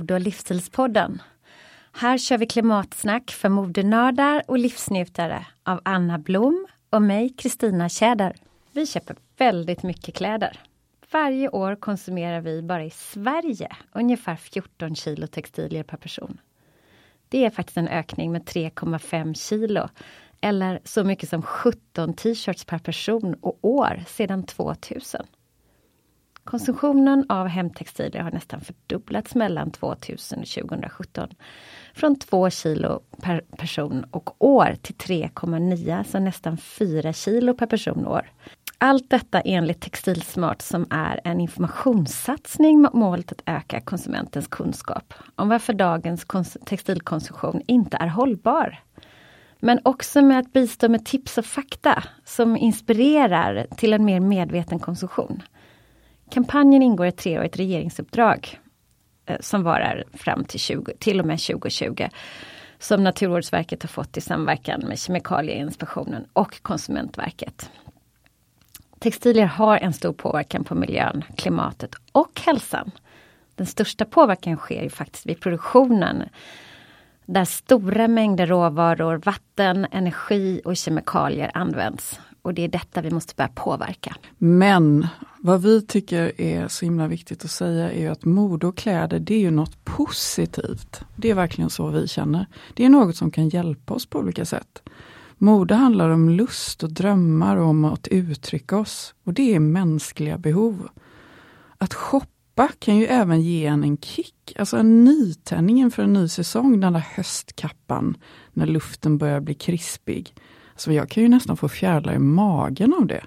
Mode och livsstilspodden. Här kör vi klimatsnack för modenördar och livsnjutare av Anna Blom och mig, Kristina Tjäder. Vi köper väldigt mycket kläder. Varje år konsumerar vi bara i Sverige ungefär 14 kilo textilier per person. Det är faktiskt en ökning med 3,5 kilo eller så mycket som 17 t-shirts per person och år sedan 2000. Konsumtionen av hemtextilier har nästan fördubblats mellan 2000 och 2017. Från 2 kilo per person och år till 3,9, så nästan 4 kilo per person och år. Allt detta enligt Textilsmart som är en informationssatsning med målet att öka konsumentens kunskap om varför dagens textilkonsumtion inte är hållbar. Men också med att bistå med tips och fakta som inspirerar till en mer medveten konsumtion. Kampanjen ingår i ett treårigt regeringsuppdrag eh, som varar fram till, 20, till och med 2020 som Naturvårdsverket har fått i samverkan med Kemikalieinspektionen och Konsumentverket. Textilier har en stor påverkan på miljön, klimatet och hälsan. Den största påverkan sker ju faktiskt vid produktionen där stora mängder råvaror, vatten, energi och kemikalier används. Och det är detta vi måste börja påverka. Men vad vi tycker är så himla viktigt att säga är att mode och kläder det är ju något positivt. Det är verkligen så vi känner. Det är något som kan hjälpa oss på olika sätt. Mode handlar om lust och drömmar och om att uttrycka oss. Och det är mänskliga behov. Att shoppa kan ju även ge en en kick, alltså en nytändning inför en ny säsong. Den där höstkappan, när luften börjar bli krispig. Så jag kan ju nästan få fjärilar i magen av det.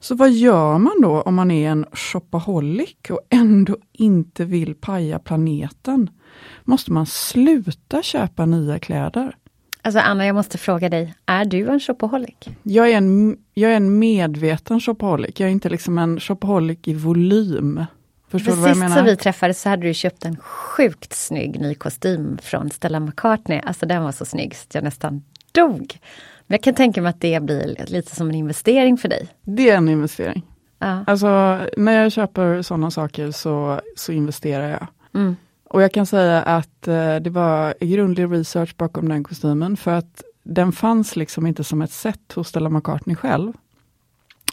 Så vad gör man då om man är en shopaholic och ändå inte vill paja planeten? Måste man sluta köpa nya kläder? Alltså Anna, jag måste fråga dig, är du en shopaholic? Jag är en, jag är en medveten shopaholic. Jag är inte liksom en shopaholic i volym. Förstår För du vad jag sist vi träffades så hade du köpt en sjukt snygg ny kostym från Stella McCartney. Alltså den var så snygg så jag nästan dog. Men jag kan tänka mig att det blir lite som en investering för dig. Det är en investering. Ja. Alltså när jag köper sådana saker så, så investerar jag. Mm. Och jag kan säga att eh, det var grundlig research bakom den kostymen för att den fanns liksom inte som ett set hos Stella McCartney själv.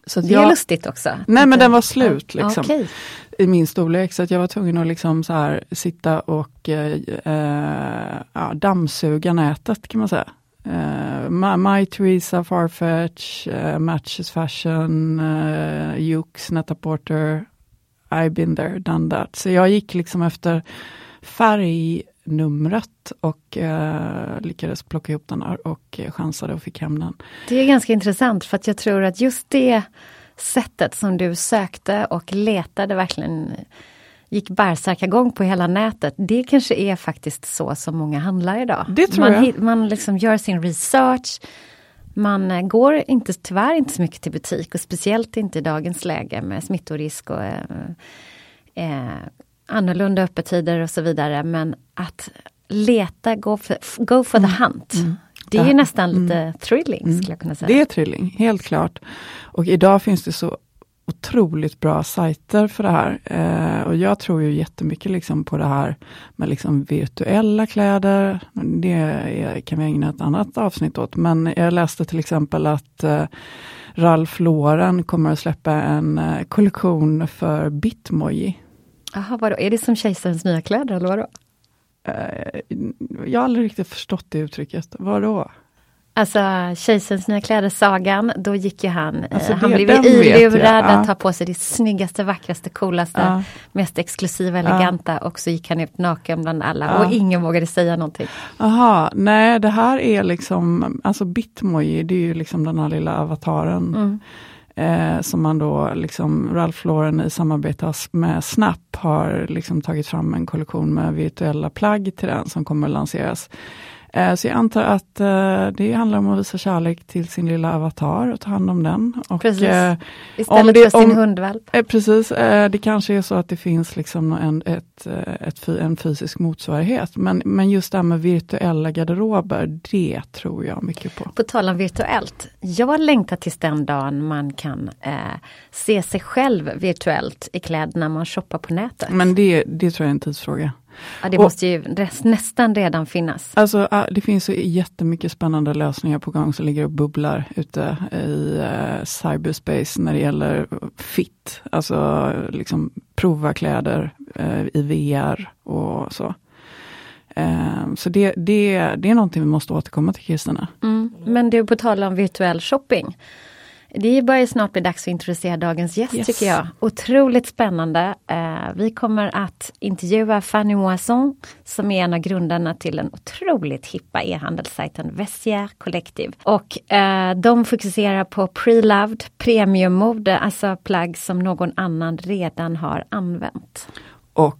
Så Det är jag, lustigt också. Nej men den var slut liksom. okej. I min storlek så att jag var tvungen att liksom så här sitta och eh, eh, ja, dammsuga nätet kan man säga. Eh, uh, My, My Theresa, Farfetch, uh, Matches Fashion, eh, uh, Jux, Netta Porter. I've been there, done that. Så jag gick liksom efter färgnumret och uh, lyckades plocka ihop den här och chansade och fick hem den. Det är ganska intressant för att jag tror att just det sättet som du sökte och letade verkligen gick bärsärkagång på hela nätet. Det kanske är faktiskt så som många handlar idag. Det tror man, jag. man liksom gör sin research. Man eh, går inte, tyvärr inte så mycket till butik och speciellt inte i dagens läge med smittorisk och eh, eh, annorlunda öppettider och så vidare. Men att leta, go for, go for the hunt. Det är ju Mm. Nästan lite thrilling skulle jag kunna säga. Det är trilling, helt klart. Och idag finns det så otroligt bra sajter för det här. Eh, och jag tror ju jättemycket liksom på det här med liksom virtuella kläder. Det är, kan vi ägna ett annat avsnitt åt. Men jag läste till exempel att eh, Ralph Lauren kommer att släppa en eh, kollektion för Bitmoji. Jaha, vadå? Är det som kejsarens nya kläder eller vadå? Eh, jag har aldrig riktigt förstått det uttrycket. Vadå? Alltså Kejsarens nya kläder-sagan, då gick ju han, Alltså, eh, han det- blev ju ilurad ja. att ta på sig det snyggaste, vackraste, coolaste, Ja. mest exklusiva, eleganta och så gick han ut naken bland alla Ja. och ingen vågade säga någonting. Aha, nej det här är liksom, alltså Bitmoji, det är ju liksom den här lilla avataren. Mm. Eh, som man då, liksom Ralph Lauren i samarbete med Snap har liksom tagit fram en kollektion med virtuella plagg till den som kommer att lanseras. Eh, så jag antar att eh, det handlar om att visa kärlek till sin lilla avatar och ta hand om den. Och, Precis. eh, Istället det- för sin om- hundvalp. Precis, det kanske är så att det finns liksom en, ett, ett, en fysisk motsvarighet. Men, men just det här med virtuella garderober, det tror jag mycket på. På tal om virtuellt. Jag längtar tills den dagen man kan eh, se sig själv virtuellt i kläderna man shoppar på nätet. Men det, det tror jag är en tidsfråga. Ja, det och- måste ju nästan redan finnas. Alltså, det finns så jättemycket spännande lösningar på gång som ligger och bubblar ute i eh, cyberspace när det gäller fit. Alltså liksom prova kläder eh, i VR och så. Eh, så det, det, det är någonting vi måste återkomma till Kristina. Mm. Men du, på tal om virtuell shopping. Det börjar snart bli dags att introducera dagens gäst Yes. tycker jag. Otroligt spännande. Eh, vi kommer att intervjua Fanny Moisson som är en av grundarna till den otroligt hippa e-handelssajten Vestiaire Collective. Och eh, de fokuserar på pre-loved premiummode, alltså plagg som någon annan redan har använt. Och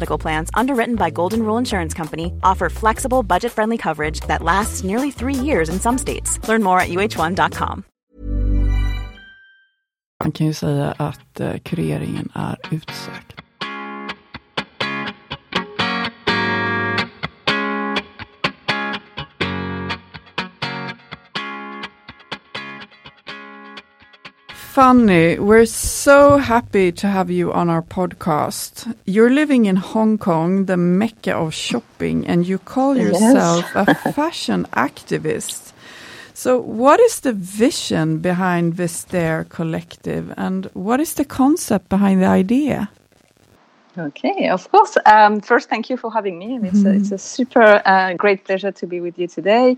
medical plans, underwritten by Golden Rule Insurance Company, offer flexible, budget friendly coverage that lasts nearly three years in some states. Learn more at uh1.com. Man kan ju säga att eh, kureringen är utsökt. Fanny, we're so happy to have you on our podcast. You're living in Hong Kong, the mecca of shopping, and you call yourself yes. a fashion activist. So, what is the vision behind Vestiaire Collective, and what is the concept behind the idea? Okay, of course. Um, first, thank you for having me, and it's, mm-hmm. a, it's a super uh, great pleasure to be with you today.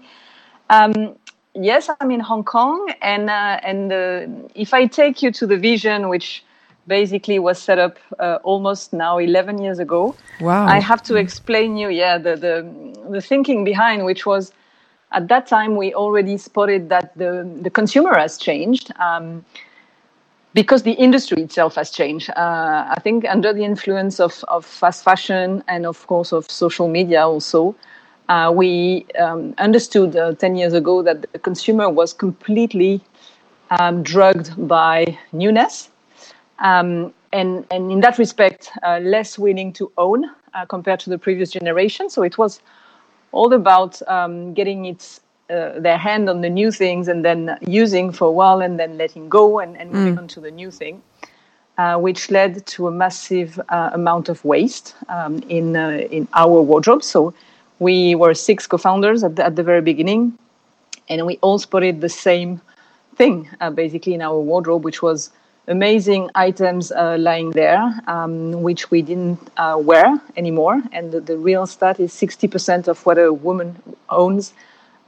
Um, yes, I'm in Hong Kong, and uh, and uh, if I take you to the vision, which basically was set up uh, almost now 11 years ago, wow. I have to explain you, yeah, the the the thinking behind, which was at that time we already spotted that the the consumer has changed. Um, because the industry itself has changed. Uh, I think under the influence of, of fast fashion and, of course, of social media also, uh, we um, understood uh, 10 years ago that the consumer was completely um, drugged by newness. Um, and, and in that respect, uh, less willing to own uh, compared to the previous generation. So it was all about um, getting its, uh, their hand on the new things and then using for a while and then letting go and, and moving mm. on to the new thing. Uh, which led to a massive uh, amount of waste um, in uh, in our wardrobe. So we were six co-founders at the, at the very beginning, and we all spotted the same thing uh, basically in our wardrobe, which was amazing items uh, lying there, um, which we didn't uh, wear anymore. And the, the, real stat is 60% of what a woman owns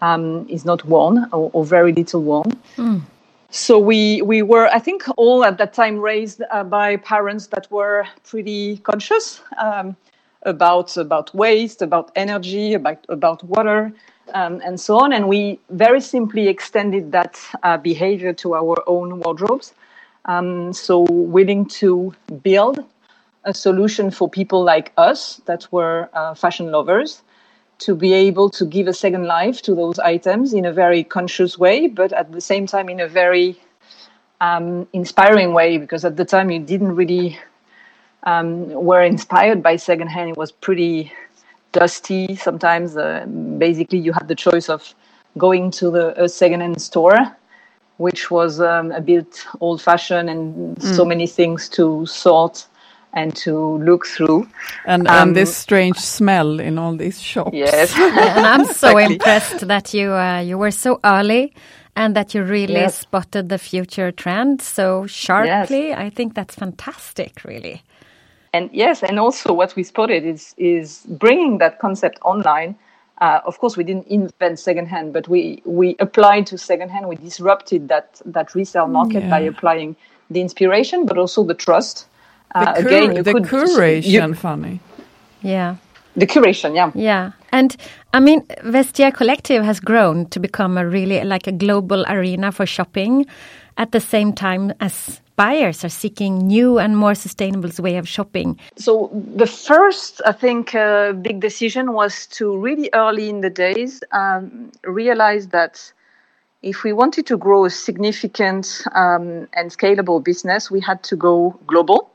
um, is not worn or, or, very little worn. Mm. So we we were, I think, all at that time raised uh, by parents that were pretty conscious. Um, about about waste, about energy, about about water, um, and so on. And we very simply extended that uh, behavior to our own wardrobes. Um, so willing to build a solution for people like us that were uh, fashion lovers to be able to give a second life to those items in a very conscious way, but at the same time in a very um, inspiring way, because at the time you didn't really um, were inspired by secondhand. It was pretty dusty sometimes. Uh, basically, you had the choice of going to the a secondhand store, which was um, a bit old-fashioned and mm. so many things to sort and to look through. And um, and this strange smell in all these shops. Yes, and I'm so exactly. impressed that you uh, you were so early. And that you really yes. spotted the future trend so sharply. Yes. I think that's fantastic, really and yes, and also what we spotted is is bringing that concept online. Uh, of course, we didn't invent secondhand, but we we applied to secondhand. We disrupted that that resale market yeah. by applying the inspiration, but also the trust. Uh, the cur- again, you the could, curation, you, funny. Yeah. The curation, yeah. Yeah. And I mean, Vestiaire Collective has grown to become a really like a global arena for shopping at the same time as buyers are seeking new and more sustainable way of shopping? So the first, I think, uh, big decision was to really early in the days um, realize that if we wanted to grow a significant um, and scalable business, we had to go global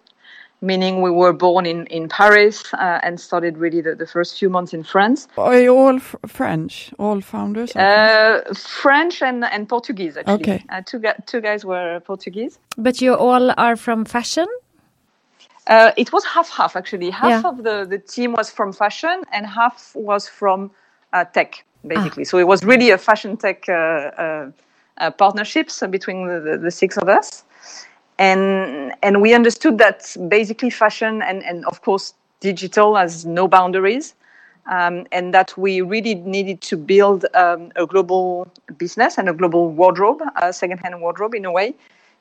meaning we were born in, in Paris uh, and started really the, the first few months in France. Are you all French? All founders? Uh, French and, and Portuguese, actually. Okay. Uh, two, two guys were Portuguese. But you all are from fashion? Uh, it was half half, actually. Half yeah. of the, the team was from fashion and half was from uh, tech, basically. Ah. So it was really a fashion tech uh, partnerships between the, the, the six of us and and we understood that basically fashion and and of course digital has no boundaries um, and that we really needed to build um, a global business and a global wardrobe a secondhand wardrobe in a way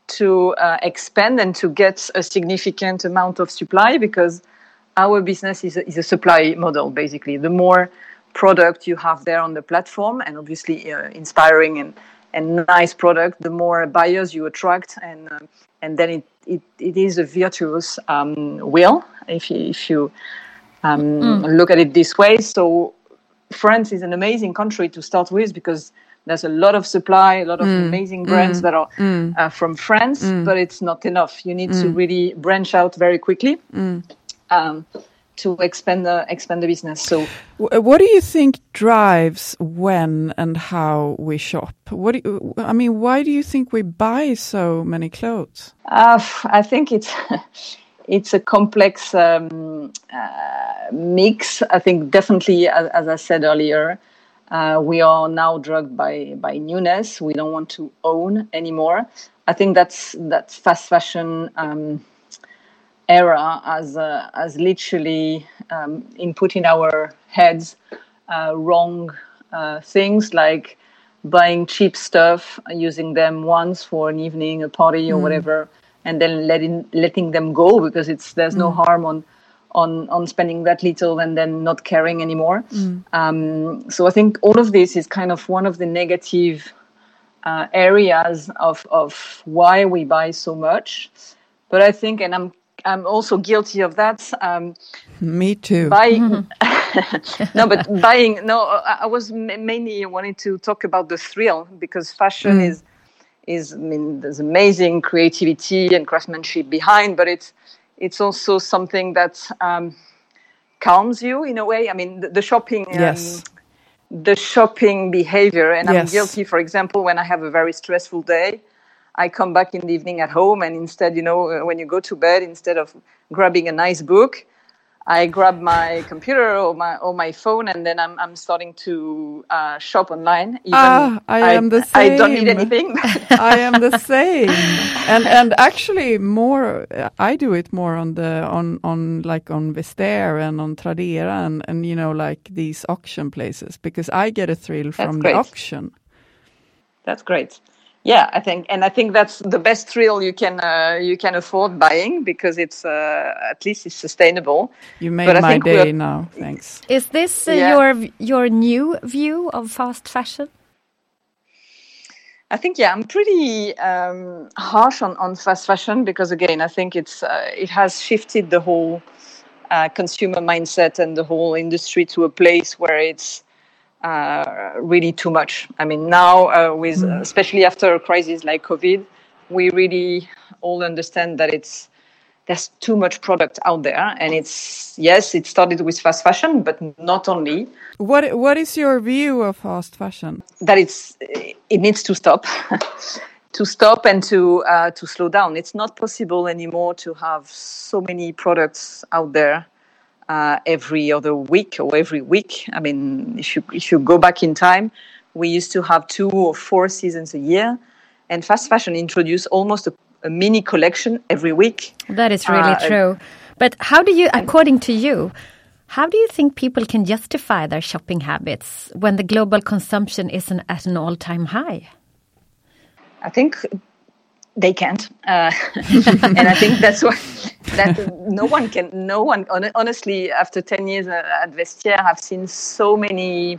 to uh, expand and to get a significant amount of supply because our business is a, is a supply model basically. The more product you have there on the platform and obviously uh, inspiring and and nice product, the more buyers you attract, and uh, and then it, it, it is a virtuous um, wheel if you, if you um, Mm. look at it this way. So France is an amazing country to start with because there's a lot of supply, a lot of Mm. amazing brands Mm. that are Mm. uh, from France, Mm. but it's not enough. You need to Mm. really branch out very quickly um, to expand the expand the business. So What do you think drives when and how we shop? What do you, I mean, why do you think we buy so many clothes? Uh, I think it's it's a complex um, uh, mix. I think definitely, as, as I said earlier, uh, we are now drugged by by newness. We don't want to own anymore. I think that's that fast fashion um, era has uh, has literally um, input in our heads uh, wrong uh, things like buying cheap stuff, using them once for an evening, a party, or Mm. whatever, and then letting letting them go because it's there's no Mm. harm on on on spending that little and then not caring anymore. Mm. Um, so I think all of this is kind of one of the negative uh, areas of of why we buy so much. But I think, and I'm I'm also guilty of that. Um, Me too. buying no but buying no i, I was mainly wanting to talk about the thrill because fashion Mm. is is i mean there's amazing creativity and craftsmanship behind but it's it's also something that um, calms you in a way i mean the, the shopping um, Yes. the shopping behavior and i'm guilty for example when i have a very stressful day i come back in the evening at home and instead you know uh, when you go to bed instead of grabbing a nice book I grab my computer or my or my phone, and then I'm I'm starting to uh, shop online. Even Ah, I am the same. I don't need anything. I am the same, and and actually more. I do it more on the on on like on Vestiaire and on Tradera and and you know like these auction places because I get a thrill from the great. auction. That's great. Yeah, I think, and I think that's the best thrill you can uh, you can afford buying because it's uh, at least it's sustainable. You made But my day now. Thanks. Is this uh, Yeah. your your new view of fast fashion? I think yeah, I'm pretty um, harsh on, on fast fashion because again, I think it's uh, it has shifted the whole uh, consumer mindset and the whole industry to a place where it's uh, really too much. I mean, now uh, with especially after a crisis like COVID, we really all understand that it's there's too much product out there, and it's yes, it started with fast fashion, but not only. What what is your view of fast fashion? that it's it needs to stop. To stop and to uh, to slow down. It's not possible anymore to have so many products out there uh, every other week or every week i mean if you if you go back in time we used to have two or four seasons a year and fast fashion introduced almost a, a mini collection every week That is really Uh, true. But how do you, according to you, how do you think people can justify their shopping habits when the global consumption isn't at an all-time high? I think they can't, uh, and I think that's why that no one can. No one, hon- honestly, after ten years uh, at Vestiaire, I've seen so many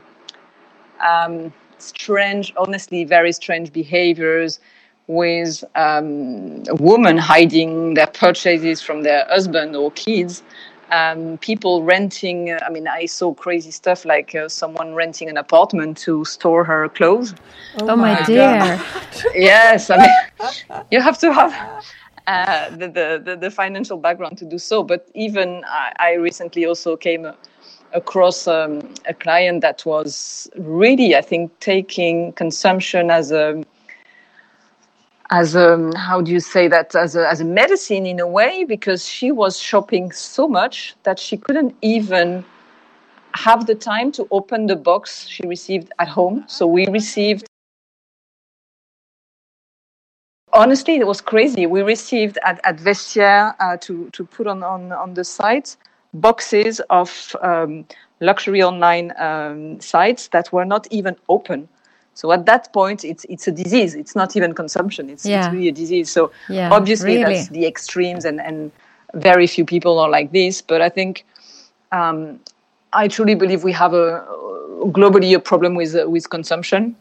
um, strange, honestly, very strange behaviors with um, women hiding their purchases from their husband or kids. Um, people renting, uh, I mean, I saw crazy stuff like uh, someone renting an apartment to store her clothes. Oh, my, dear. yes, I mean, you have to have uh, the, the, the, financial background to do so. But even I, I recently also came across um, a client that was really, I think, taking consumption as a as a how do you say that as a, as a medicine in a way because she was shopping so much that she couldn't even have the time to open the box she received at home so we received honestly it was crazy we received at, at vestiaire uh, to, to put on, on, on the site boxes of um, luxury online um, sites that were not even open so at that point it's it's a disease it's not even consumption it's, Yeah. it's really a disease so Yeah, obviously really. that's the extremes and, and very few people are like this but i think um, i truly believe we have a globally a problem with uh, with consumption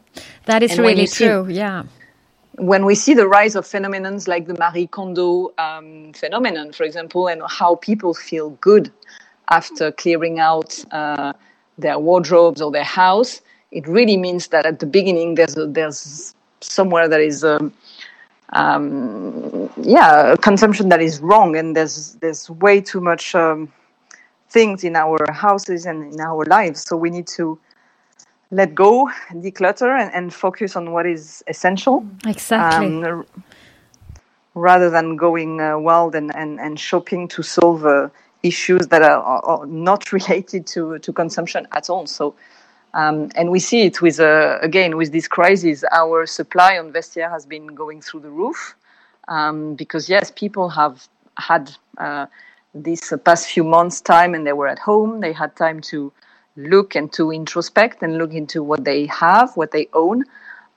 That is And really you see- true. Yeah. When we see the rise of phenomenons like the Marie Kondo um, phenomenon, for example, and how people feel good after clearing out uh, their wardrobes or their house, it really means that at the beginning there's a, there's somewhere that is um, um, yeah consumption that is wrong, and there's there's way too much um, things in our houses and in our lives. So we need to let go, declutter, and, and focus on what is essential. Exactly. Um, rather than going uh, wild and, and, and shopping to solve uh, issues that are, are, not related to, to consumption at all. So, um, and we see it with, uh, again, with this crisis, our supply on Vestiaire has been going through the roof um, because, yes, people have had uh, this past few months time and they were at home. They had time to look and to introspect and look into what they have, what they own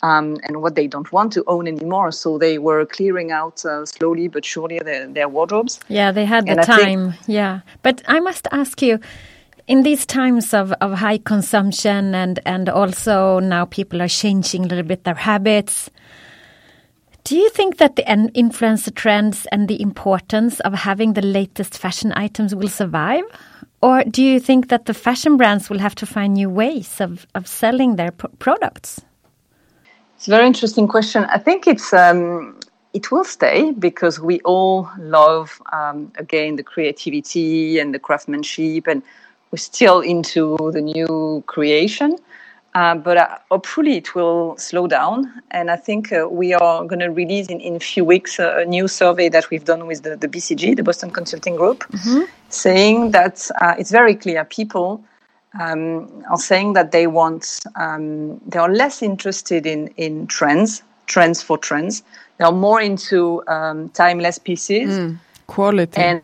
um, and what they don't want to own anymore. So they were clearing out uh, slowly but surely their, their wardrobes. Yeah, they had the and time. Think, yeah, but I must ask you. In these times of, of high consumption and, and also now people are changing a little bit their habits, do you think that the influencer trends and the importance of having the latest fashion items will survive? Or do you think that the fashion brands will have to find new ways of, of selling their products? It's a very interesting question. I think it's um, it will stay because we all love um, again the creativity and the craftsmanship, and we're still into the new creation. Uh, but uh, hopefully it will slow down. And I think uh, we are going to release in, in a few weeks a new survey that we've done with the, the BCG, the Boston Consulting Group, mm-hmm. saying that uh, it's very clear people um, are saying that they want um, they are less interested in in trends trends for trends they are more into um, timeless pieces mm, quality and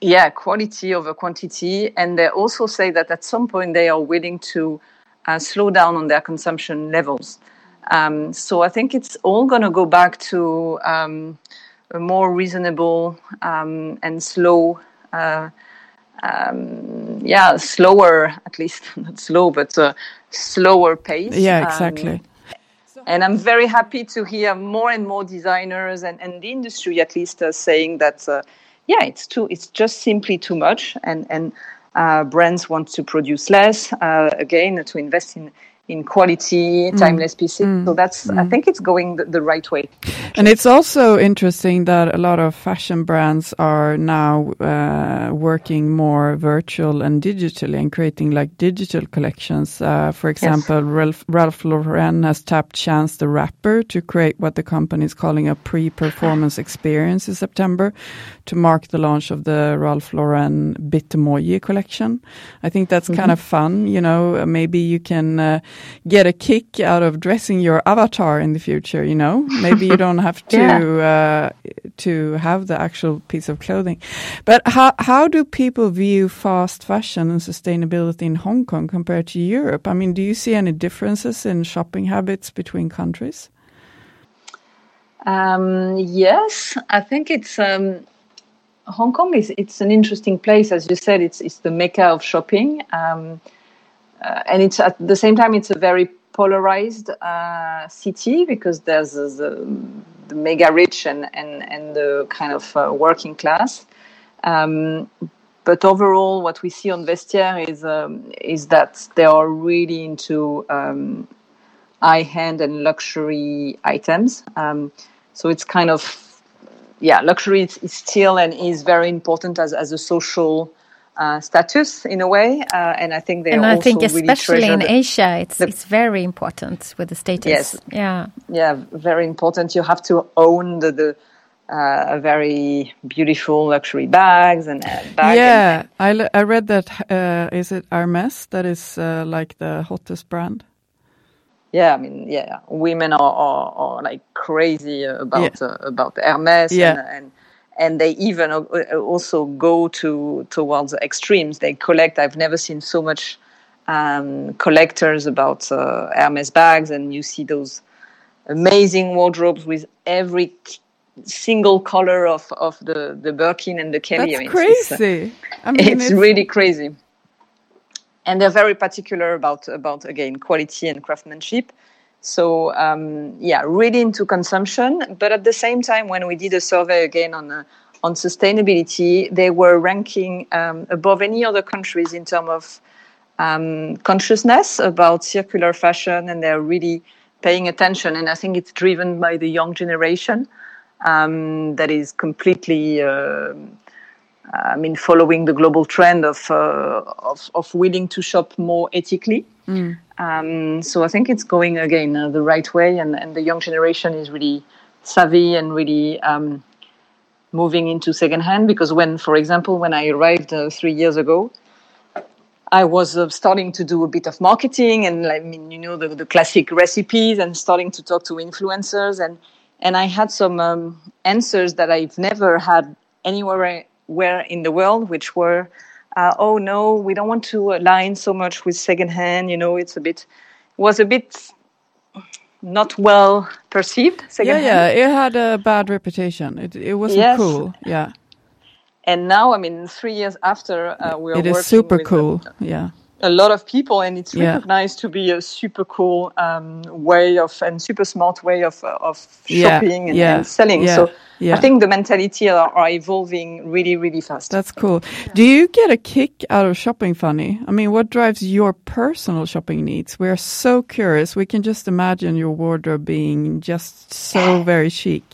yeah quality over quantity and they also say that at some point they are willing to uh, slow down on their consumption levels um, so i think it's all going to go back to um, a more reasonable um, and slow uh, um, yeah, slower, at least not slow, but uh, slower pace. Yeah, exactly. Um, and I'm very happy to hear more and more designers and, and the industry, at least, uh, saying that, uh, yeah, it's too, it's just simply too much, and and brands want to produce less. Uh, again, to invest in in quality, mm. timeless pieces. Mm. So that's, mm. I think it's going the, the, right way. And it's also interesting that a lot of fashion brands are now uh, working more virtual and digitally and creating like digital collections. Uh, for example, yes. Ralph, Ralph Lauren has tapped Chance the Rapper to create what the company is calling a pre-performance experience in September to mark the launch of the Ralph Lauren Bitmoji collection. I think that's mm -hmm. kind of fun. You know, maybe you can uh, get a kick out of dressing your avatar in the future. You know, maybe you don't have to yeah. uh, to have the actual piece of clothing. But how how do people view fast fashion and sustainability in Hong Kong compared to Europe? I mean, do you see any differences in shopping habits between countries? Um, yes, I think it's. Um, Hong Kong is it's an interesting place, as you said. It's it's the mecca of shopping. Um, uh, and it's at the same time it's a very polarized uh, city because there's the, the, mega rich and, and, and the kind of uh, working class. Um, but overall, what we see on Vestiaire is um, is that they are really into um, high-end and luxury items. Um, so it's kind of yeah, luxury is, is, still and is very important as as a social uh, status in a way, uh, and I think they and I think especially really in Asia, it's the, it's very important with the status. Yes, yeah, yeah, very important. You have to own the, the uh, very beautiful luxury bags and uh, bags. Yeah, and, I, I read that. Uh, is it Hermes that is uh, like the hottest brand? Yeah, I mean, yeah, women are, are, are like crazy about yeah. about Hermes yeah. and, and and they even uh, also go to towards extremes. They collect. I've never seen so much um, collectors about uh, Hermes bags, and you see those amazing wardrobes with every single color of, of the, the Birkin and the Kelly. That's crazy. It's, I mean, it's, it's, really crazy. And they're very particular about about again quality and craftsmanship. So um, yeah, really into consumption, but at the same time, when we did a survey again on uh, on sustainability, they were ranking um, above any other countries in terms of um, consciousness about circular fashion, and they're really paying attention. And I think it's driven by the young generation um, that is completely. Uh, I mean, following the global trend of, uh, of, of willing to shop more ethically. Mm. Um, so I think it's going again uh, the right way, and, and the young generation is really savvy and really um, moving into secondhand. Because when, for example, when I arrived uh, three years ago, I was uh, starting to do a bit of marketing and, I mean, you know, the, the classic recipes and starting to talk to influencers and and I had some um, answers that I've never had anywhere where in the world, which were, uh, oh no, we don't want to align so much with secondhand. You know, it's a bit was a bit not well perceived. Secondhand. Yeah, yeah, it had a bad reputation. It it wasn't yes. cool. Yeah. And now, I mean, three years after, uh, we are. It is super cool. A, yeah. A lot of people, and it's recognized yeah. to be a super cool um, way of and super smart way of of shopping yeah. And, yeah. and, selling. So yeah. I think the mentality are, are, evolving really, really fast. That's cool. Yeah. Do you get a kick out of shopping Fanny? I mean, what drives your personal shopping needs? We're so curious. We can just imagine your wardrobe being just so very chic.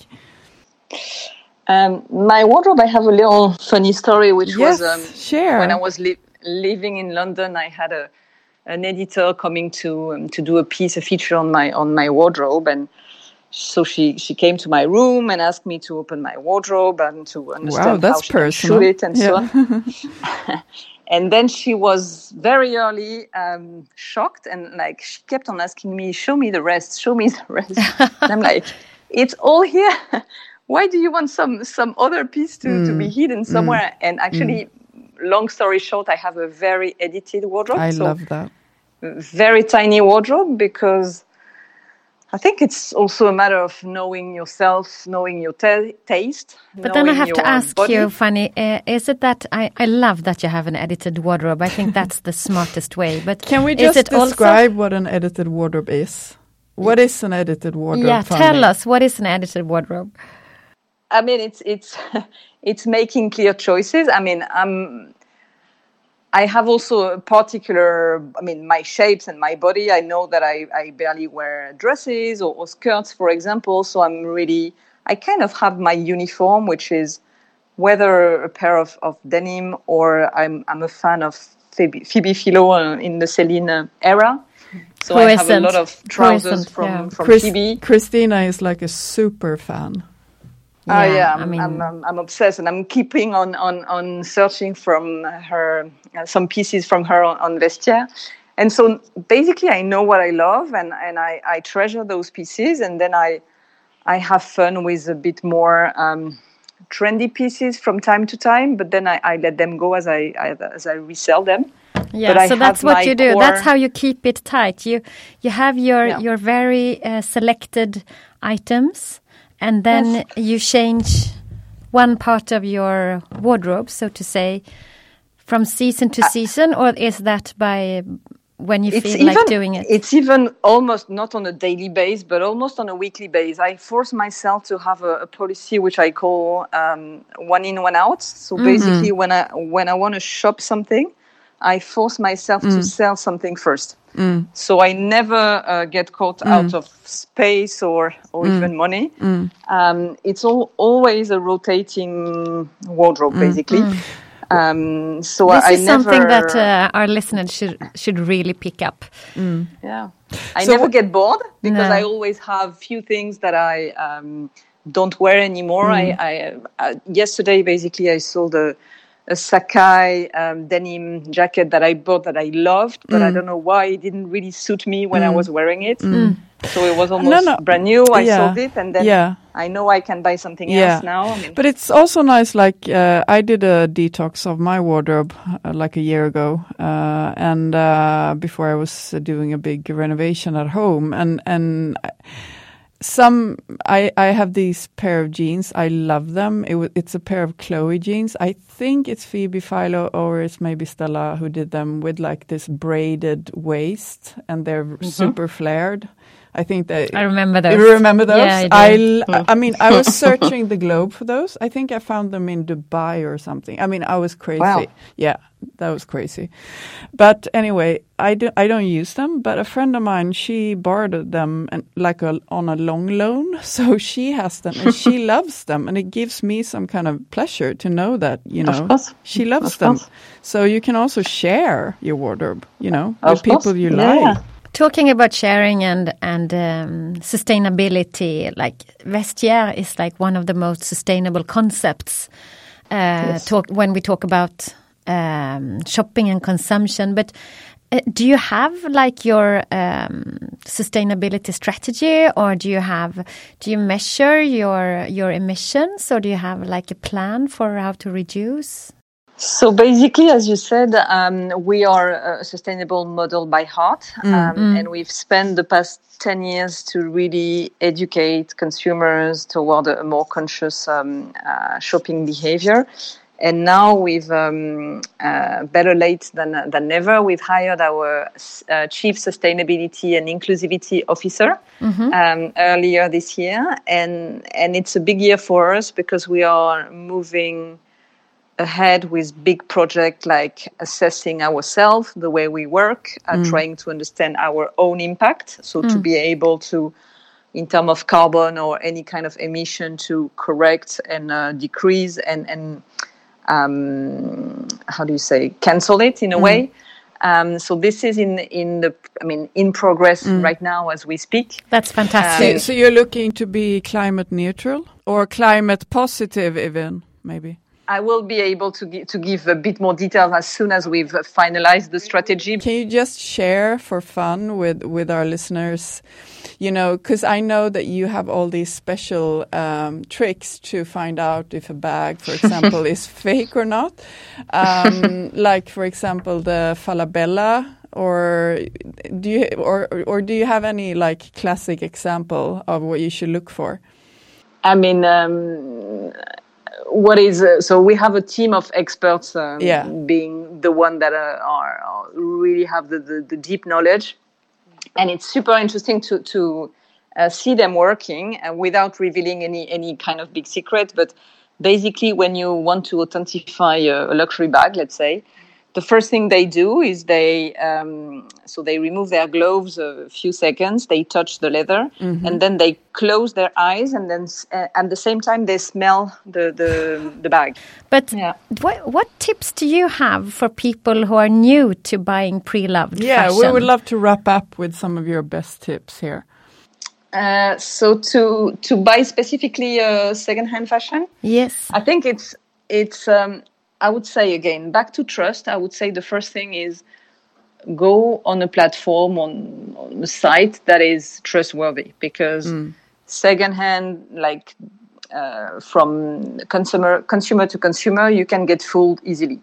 Um, my wardrobe, I have a little funny story, which yes, was um, share. when I was li- living in London. I had a an editor coming to um, to do a piece, a feature on my on my wardrobe, and so she she came to my room and asked me to open my wardrobe and to understand wow, that's how she shoot it and yeah. so on. and then she was very early um, shocked and like she kept on asking me, "Show me the rest, show me the rest." and I'm like, "It's all here. Why do you want some some other piece to, mm. to be mm. hidden mm. somewhere?" Mm. And actually, mm. long story short, I have a very edited wardrobe. I so love that. Very tiny wardrobe because I think it's also a matter of knowing yourself, knowing your taste. But then I have to ask body. you, Fanny, uh, is it that I, I love that you have an edited wardrobe? I think that's the smartest way. But can we just describe also... what an edited wardrobe is? What is an edited wardrobe? Yeah, Fanny? tell us what is an edited wardrobe. I mean, it's it's it's making clear choices. I mean, I'm I have also a particular, I mean, my shapes and my body. I know that I, I barely wear dresses or, or, skirts, for example. So I'm really, I kind of have my uniform, which is whether a pair of, of denim or I'm, I'm a fan of Phoebe, Phoebe Philo uh, in the Celine era. So Who I have a lot of trousers from, yeah. from Chris, Phoebe. Christina is like a super fan. Yeah, uh, yeah I'm, I mean, I'm, I'm, I'm, obsessed, and I'm keeping on on on searching from her uh, some pieces from her on, on Vestiaire. And so basically, I know what I love, and and I, I treasure those pieces, and then I I have fun with a bit more. Um, trendy pieces from time to time, but then I, I let them go as I, I, as I resell them. Yeah, so that's what you do. That's how you keep it tight. You you have your yeah. your very uh, selected items, and then yes. you change one part of your wardrobe, so to say, from season to uh, season, or is that by when you feel even, like doing it? It's even almost not on a daily base, but almost on a weekly base. I force myself to have a, a policy which I call um, one in, one out. So mm-hmm. basically, when I when I want to shop something, I force myself mm. to sell something first. Mm. So I never uh, get caught mm. out of space or or mm. even money. Mm. Um, it's all, always a rotating wardrobe, mm. basically. Um, so this I is never, something that uh, our listeners should should really pick up. Yeah, I so never get bored because no. I always have few things that I um, don't wear anymore. I, I uh, yesterday basically I sold a a Sacai um, denim jacket that I bought that I loved, but mm. I don't know why it didn't really suit me when mm. I was wearing it. Mm. So it was almost no, no. brand new. I yeah. sold it, and then yeah. I know I can buy something yeah. else now. I mean, but it's also nice. Like uh, I did a detox of my wardrobe uh, like a year ago, uh, and uh, before I was doing a big renovation at home, and and. I, some I I have these pair of jeans. I love them. It, it's a pair of Chloe jeans. I think it's Phoebe Philo or it's maybe Stella who did them with like this braided waist and they're mm -hmm. super flared. I think that I remember those. You remember those? Yeah, I do. I, I mean, I was searching the globe for those. I think I found them in Dubai or something. I mean, I was crazy. Wow. Yeah, that was crazy. But anyway, I do, I don't use them. But a friend of mine, she borrowed them and like a, on a long loan, so she has them and she loves them, and it gives me some kind of pleasure to know that you know she loves Of them. course. So you can also share your wardrobe, you know, Of with people course. you Yeah. like. Talking about sharing and and um, sustainability, like Vestiaire is like one of the most sustainable concepts. Uh, Talk when we talk about um, shopping and consumption, but. Uh, do you have like your um, sustainability strategy, or do you have do you measure your your emissions, or do you have like a plan for how to reduce? So basically, as you said, um, we are a sustainable model by heart, um, and we've spent the past 10 years to really educate consumers toward a more conscious um, uh, shopping behavior. And now we've um, uh, better late than than never. We've hired our uh, chief sustainability and inclusivity officer um, earlier this year, and and it's a big year for us because we are moving ahead with big projects like assessing ourselves, the way we work, uh, trying to understand our own impact. So to be able to, in terms of carbon or any kind of emission, to correct and uh, decrease and and um, how do you say cancel it in a way. Um, so this is in in the I mean in progress right now as we speak. That's So, fantastic. so you're looking to be climate neutral or climate positive, even maybe. I will be able to gi- to give a bit more detail as soon as we've finalized the strategy. Can you just share for fun with with our listeners? You know, because I know that you have all these special um, tricks to find out if a bag, for example, is fake or not. Um, like, for example, the Falabella. Or do you or or do you have any like classic example of what you should look for? I mean, um, what is uh, so we have a team of experts, um, Yeah. being the one that uh, are, are really have the, the, the deep knowledge, and it's super interesting to to uh, see them working uh, without revealing any any kind of big secret. But basically, when you want to authentify a, a luxury bag, let's say. The first thing they do is they um, so they remove their gloves a few seconds. They touch the leather, and then they close their eyes, and then uh, at the same time they smell the the, the bag. But Yeah. what what tips do you have for people who are new to buying pre-loved Yeah, fashion? we would love to wrap up with some of your best tips here. Uh, so to to buy specifically uh, secondhand fashion, Yes. I think it's it's um, I would say again back to trust. I would say the first thing is go on a platform on, on a site that is trustworthy because secondhand like uh, from consumer consumer to consumer you can get fooled easily.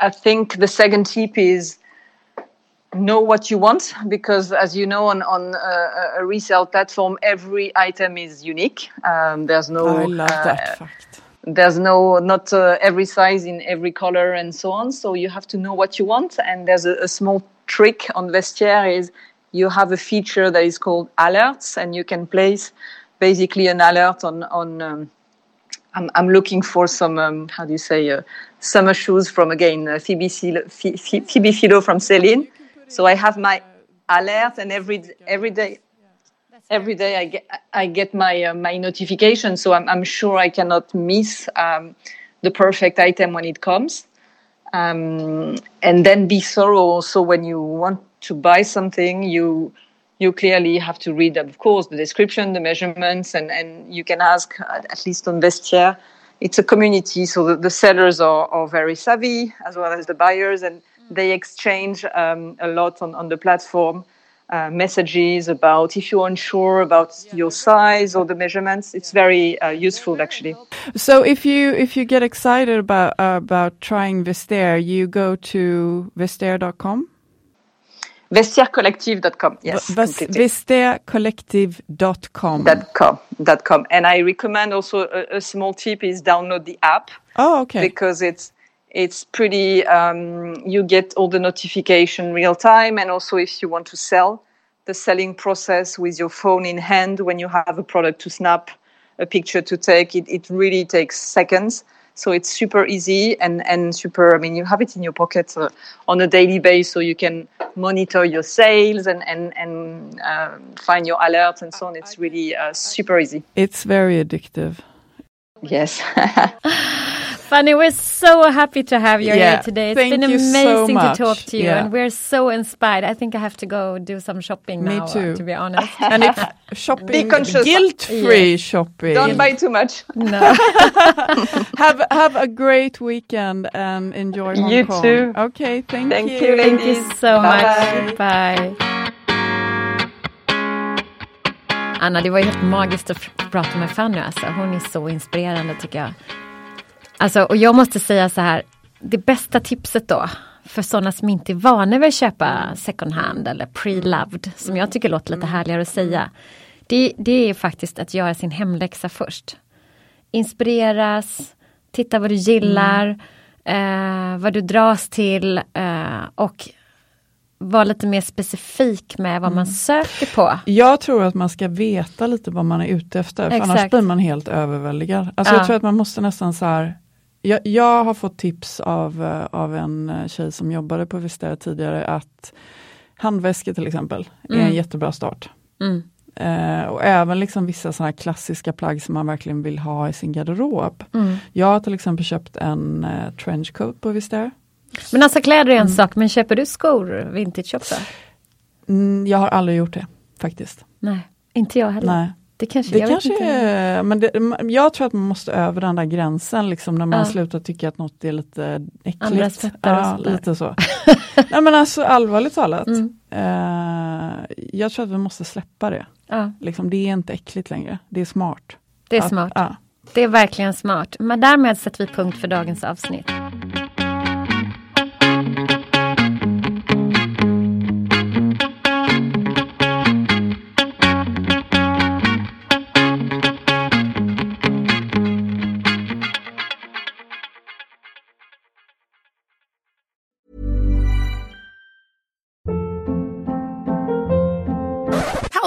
I think the second tip is know what you want because as you know on on a, a resale platform every item is unique um, there's no I love uh, that fact. There's no not uh, every size in every color and so on. So you have to know what you want. And there's a, a small trick on vestiaire is you have a feature that is called alerts and you can place basically an alert on on um, I'm, I'm looking for some um, how do you say uh, summer shoes from again uh, Phoebe, Philo, Phoe- Phoe- Phoebe Philo from Celine so I have my alert and every every day every day I get I get my uh, my notification, so I'm I'm sure I cannot miss um, the perfect item when it comes. Um, and then be thorough also when you want to buy something. You you clearly have to read, of course, the description, the measurements, and and you can ask uh, at least on Vestiaire. It's a community, so the, the sellers are, are very savvy as well as the buyers, and they exchange um, a lot on, on the platform uh, messages about if you're unsure about your size or the measurements. It's very uh, useful actually. So if you if you get excited about uh, about trying Vestiaire, you go to vestiaire.com. Vestiairecollective.com. Yes, Ves- completely. vestiairecollective.com. Dot com, dot com. And I recommend also a, a small tip is download the app Oh, okay. because it's it's pretty. Um, you get all the notification real time, and also if you want to sell, the selling process with your phone in hand when you have a product to snap, a picture to take. It, it really takes seconds. So it's super easy and, and super, I mean, you have it in your pocket uh, on a daily basis so you can monitor your sales and, and, and uh, find your alerts and so on. It's really uh, super easy. It's very addictive. Yes. Fanny, we're so happy to have you Yeah, here today. It's thank been you so amazing to talk to you, Yeah. and we're so inspired. I think I have to go do some shopping Me now, uh, too. to be honest. And it's shopping, guilt-free Yeah. shopping. Don't buy too much. no. have have a great weekend and enjoy Hong You Kong. too. Okay, thank, Thank you. you, Thank you ladies. so Bye. much. Bye. Anna, det var ju helt magiskt att prata med Fanny. Alltså. Hon är så inspirerande tycker jag. Alltså, och jag måste säga så här, det bästa tipset då för sådana som inte är vana vid att köpa second hand eller pre-loved, som jag tycker låter lite härligare att säga. Det, det är faktiskt att göra sin hemläxa först. Inspireras, titta vad du gillar, eh, vad du dras till eh, och vara lite mer specifik med vad man söker på. Jag tror att man ska veta lite vad man är ute efter, för annars blir man helt överväldigad. Alltså Ja. Jag tror att man måste nästan så här jag, jag har fått tips av, eh, av en eh, tjej som jobbade på Vistera tidigare att handväskor till exempel är en Mm. jättebra start. Mm. Eh, och även liksom vissa här klassiska plagg som man verkligen vill ha i sin garderob. Mm. Jag har till exempel köpt en eh, trenchcoat på Vistera. Men alltså kläder är en sak, men köper du skor vintage också? Mm, jag har aldrig gjort det faktiskt. Nej, inte jag heller. Nej. Det kanske, Det jag kanske inte. är, men det, jag tror att man måste över den där gränsen liksom när man Ja. slutar tycka att något är lite äckligt. Andras fötter ja, lite så. Nej men alltså allvarligt talat. Mm. Eh, jag tror att vi måste släppa det. Ja, Liksom, det är inte äckligt längre, det är smart. det är Att- smart. Ja. Det är verkligen smart. Men därmed sätter vi punkt för dagens avsnitt.